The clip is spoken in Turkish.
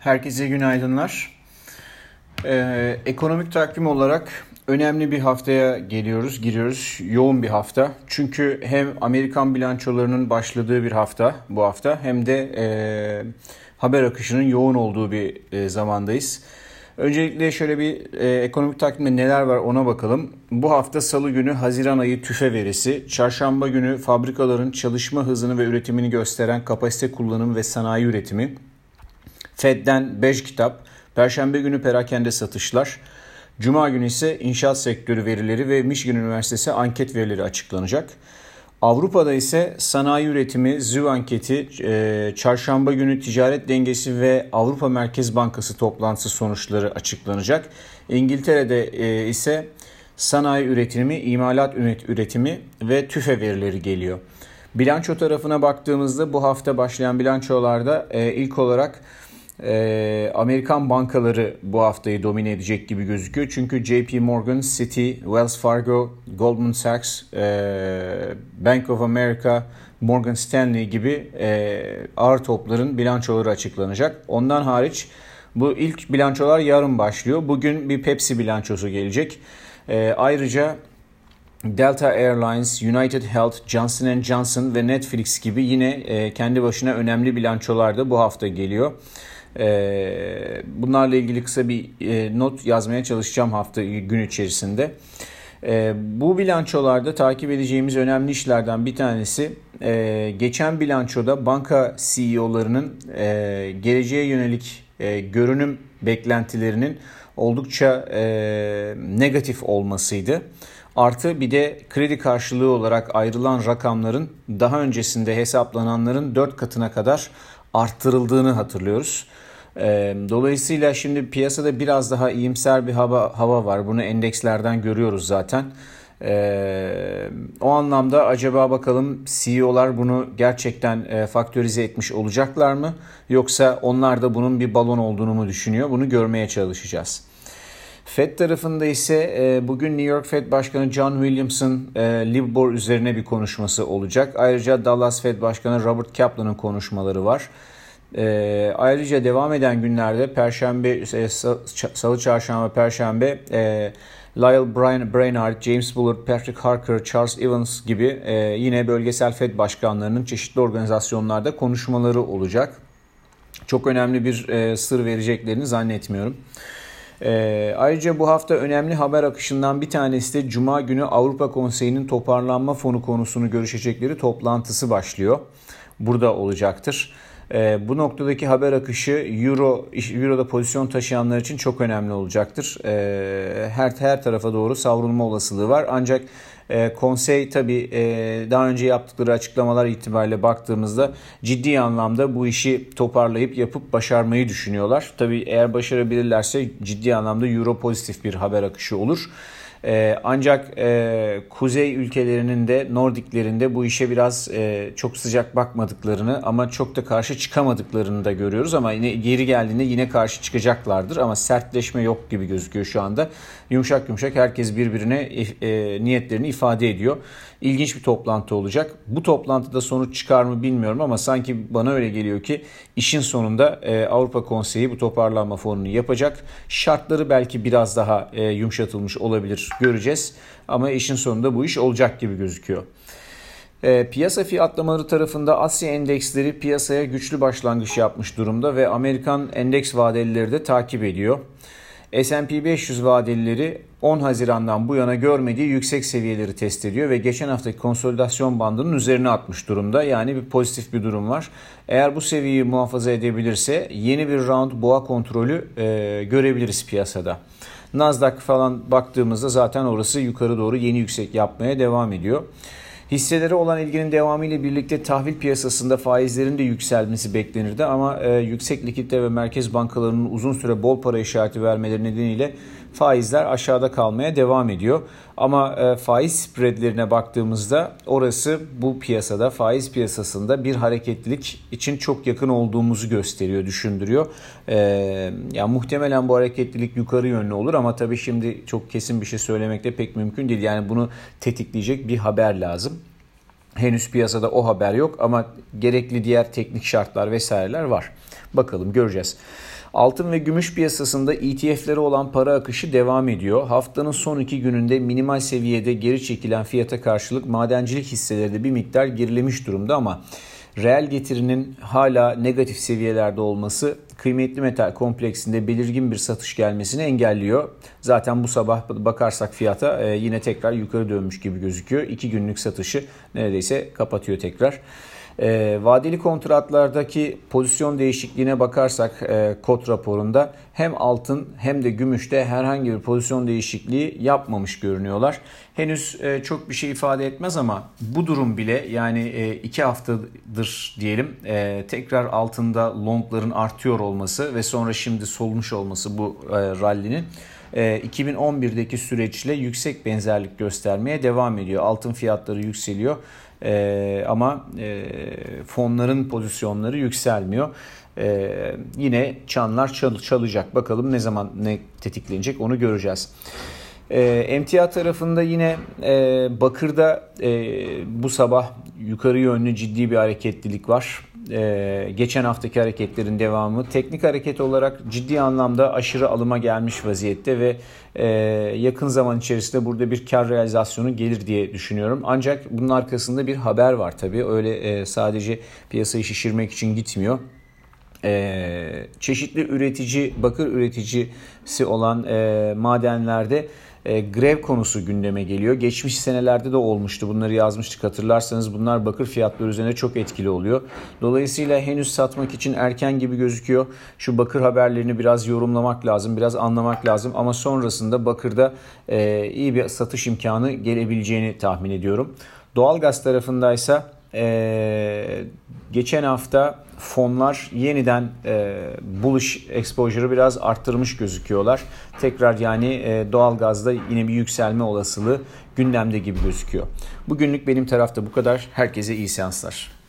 Herkese günaydınlar. Ee, ekonomik takvim olarak önemli bir haftaya geliyoruz, giriyoruz. Yoğun bir hafta. Çünkü hem Amerikan bilançolarının başladığı bir hafta bu hafta hem de e, haber akışının yoğun olduğu bir e, zamandayız. Öncelikle şöyle bir e, ekonomik takvimde neler var ona bakalım. Bu hafta salı günü Haziran ayı tüfe verisi, çarşamba günü fabrikaların çalışma hızını ve üretimini gösteren kapasite kullanımı ve sanayi üretimi, Fed'den 5 kitap, Perşembe günü perakende satışlar, Cuma günü ise inşaat sektörü verileri ve Michigan Üniversitesi anket verileri açıklanacak. Avrupa'da ise sanayi üretimi, ZÜ anketi, e, çarşamba günü ticaret dengesi ve Avrupa Merkez Bankası toplantısı sonuçları açıklanacak. İngiltere'de e, ise sanayi üretimi, imalat üretimi ve tüfe verileri geliyor. Bilanço tarafına baktığımızda bu hafta başlayan bilançolarda e, ilk olarak e, Amerikan bankaları bu haftayı domine edecek gibi gözüküyor. Çünkü JP Morgan, Citi, Wells Fargo, Goldman Sachs, e, Bank of America, Morgan Stanley gibi e, ağır topların bilançoları açıklanacak. Ondan hariç bu ilk bilançolar yarın başlıyor. Bugün bir Pepsi bilançosu gelecek. E, ayrıca Delta Airlines, United Health, Johnson Johnson ve Netflix gibi yine e, kendi başına önemli bilançolar da bu hafta geliyor. Ee, bunlarla ilgili kısa bir e, not yazmaya çalışacağım hafta gün içerisinde. Ee, bu bilançolarda takip edeceğimiz önemli işlerden bir tanesi e, geçen bilançoda banka CEO'larının e, geleceğe yönelik görünüm beklentilerinin oldukça negatif olmasıydı. Artı bir de kredi karşılığı olarak ayrılan rakamların daha öncesinde hesaplananların 4 katına kadar arttırıldığını hatırlıyoruz. Dolayısıyla şimdi piyasada biraz daha iyimser bir hava, hava var. Bunu endekslerden görüyoruz zaten. o anlamda acaba bakalım CEO'lar bunu gerçekten e, faktörize etmiş olacaklar mı? Yoksa onlar da bunun bir balon olduğunu mu düşünüyor? Bunu görmeye çalışacağız. Fed tarafında ise e, bugün New York Fed Başkanı John Williams'ın e, Libor üzerine bir konuşması olacak. Ayrıca Dallas Fed Başkanı Robert Kaplan'ın konuşmaları var. E, ayrıca devam eden günlerde Perşembe, e, Salı, Çarşamba, Perşembe Lyle Brian, Brainard, James Bullard, Patrick Harker, Charles Evans gibi yine bölgesel Fed başkanlarının çeşitli organizasyonlarda konuşmaları olacak. Çok önemli bir sır vereceklerini zannetmiyorum. E, ayrıca bu hafta önemli haber akışından bir tanesi de Cuma günü Avrupa Konseyi'nin toparlanma fonu konusunu görüşecekleri toplantısı başlıyor. Burada olacaktır. E, bu noktadaki haber akışı Euro Euro'da pozisyon taşıyanlar için çok önemli olacaktır. E, her her tarafa doğru savrulma olasılığı var. Ancak e, konsey tabi e, daha önce yaptıkları açıklamalar itibariyle baktığımızda ciddi anlamda bu işi toparlayıp yapıp başarmayı düşünüyorlar. Tabi eğer başarabilirlerse ciddi anlamda Euro pozitif bir haber akışı olur. E, ancak e, kuzey ülkelerinin de Nordiklerinde bu işe biraz e, çok sıcak bakmadıklarını ama çok da karşı çıkamadıklarını da görüyoruz. Ama yine geri geldiğinde yine karşı çıkacaklardır ama sertleşme yok gibi gözüküyor şu anda. Yumuşak yumuşak herkes birbirine e, niyetlerini ifade ediyor. İlginç bir toplantı olacak. Bu toplantıda sonuç çıkar mı bilmiyorum ama sanki bana öyle geliyor ki işin sonunda e, Avrupa Konseyi bu toparlanma fonunu yapacak. Şartları belki biraz daha e, yumuşatılmış olabilir göreceğiz. Ama işin sonunda bu iş olacak gibi gözüküyor. E, piyasa fiyatlamaları tarafında Asya endeksleri piyasaya güçlü başlangıç yapmış durumda ve Amerikan endeks vadelileri de takip ediyor. S&P 500 vadelileri 10 Haziran'dan bu yana görmediği yüksek seviyeleri test ediyor ve geçen haftaki konsolidasyon bandının üzerine atmış durumda. Yani bir pozitif bir durum var. Eğer bu seviyeyi muhafaza edebilirse yeni bir round boğa kontrolü e, görebiliriz piyasada. Nasdaq falan baktığımızda zaten orası yukarı doğru yeni yüksek yapmaya devam ediyor. Hisselere olan ilginin devamı ile birlikte tahvil piyasasında faizlerin de yükselmesi beklenirdi ama e, yüksek likidite ve merkez bankalarının uzun süre bol para işareti vermeleri nedeniyle faizler aşağıda kalmaya devam ediyor. Ama e, faiz spreadlerine baktığımızda orası bu piyasada faiz piyasasında bir hareketlilik için çok yakın olduğumuzu gösteriyor, düşündürüyor. E, yani muhtemelen bu hareketlilik yukarı yönlü olur ama tabii şimdi çok kesin bir şey söylemek de pek mümkün değil. Yani bunu tetikleyecek bir haber lazım. Henüz piyasada o haber yok ama gerekli diğer teknik şartlar vesaireler var. Bakalım göreceğiz. Altın ve gümüş piyasasında ETF'lere olan para akışı devam ediyor. Haftanın son iki gününde minimal seviyede geri çekilen fiyata karşılık madencilik hisseleri de bir miktar gerilemiş durumda ama reel getirinin hala negatif seviyelerde olması kıymetli metal kompleksinde belirgin bir satış gelmesini engelliyor. Zaten bu sabah bakarsak fiyata e, yine tekrar yukarı dönmüş gibi gözüküyor. İki günlük satışı neredeyse kapatıyor tekrar. E, vadeli kontratlardaki pozisyon değişikliğine bakarsak e, kod raporunda hem altın hem de gümüşte herhangi bir pozisyon değişikliği yapmamış görünüyorlar. Henüz e, çok bir şey ifade etmez ama bu durum bile yani e, iki haftadır diyelim e, tekrar altında longların artıyor olması ve sonra şimdi solmuş olması bu e, rallinin 2011'deki süreçle yüksek benzerlik göstermeye devam ediyor. Altın fiyatları yükseliyor e, ama e, fonların pozisyonları yükselmiyor. E, yine çanlar çal, çalacak. Bakalım ne zaman ne tetiklenecek onu göreceğiz. Emtia tarafında yine e, Bakır'da e, bu sabah yukarı yönlü ciddi bir hareketlilik var e, geçen haftaki hareketlerin devamı teknik hareket olarak ciddi anlamda aşırı alıma gelmiş vaziyette ve e, yakın zaman içerisinde burada bir kar realizasyonu gelir diye düşünüyorum. Ancak bunun arkasında bir haber var tabii. Öyle e, sadece piyasayı şişirmek için gitmiyor. Ee, çeşitli üretici, bakır üreticisi olan e, madenlerde e, grev konusu gündeme geliyor. Geçmiş senelerde de olmuştu. Bunları yazmıştık hatırlarsanız. Bunlar bakır fiyatları üzerine çok etkili oluyor. Dolayısıyla henüz satmak için erken gibi gözüküyor. Şu bakır haberlerini biraz yorumlamak lazım, biraz anlamak lazım. Ama sonrasında bakırda e, iyi bir satış imkanı gelebileceğini tahmin ediyorum. Doğalgaz tarafındaysa e, geçen hafta fonlar yeniden e, bullish exposure'ı biraz arttırmış gözüküyorlar. Tekrar yani e, doğalgazda yine bir yükselme olasılığı gündemde gibi gözüküyor. Bugünlük benim tarafta bu kadar. Herkese iyi seanslar.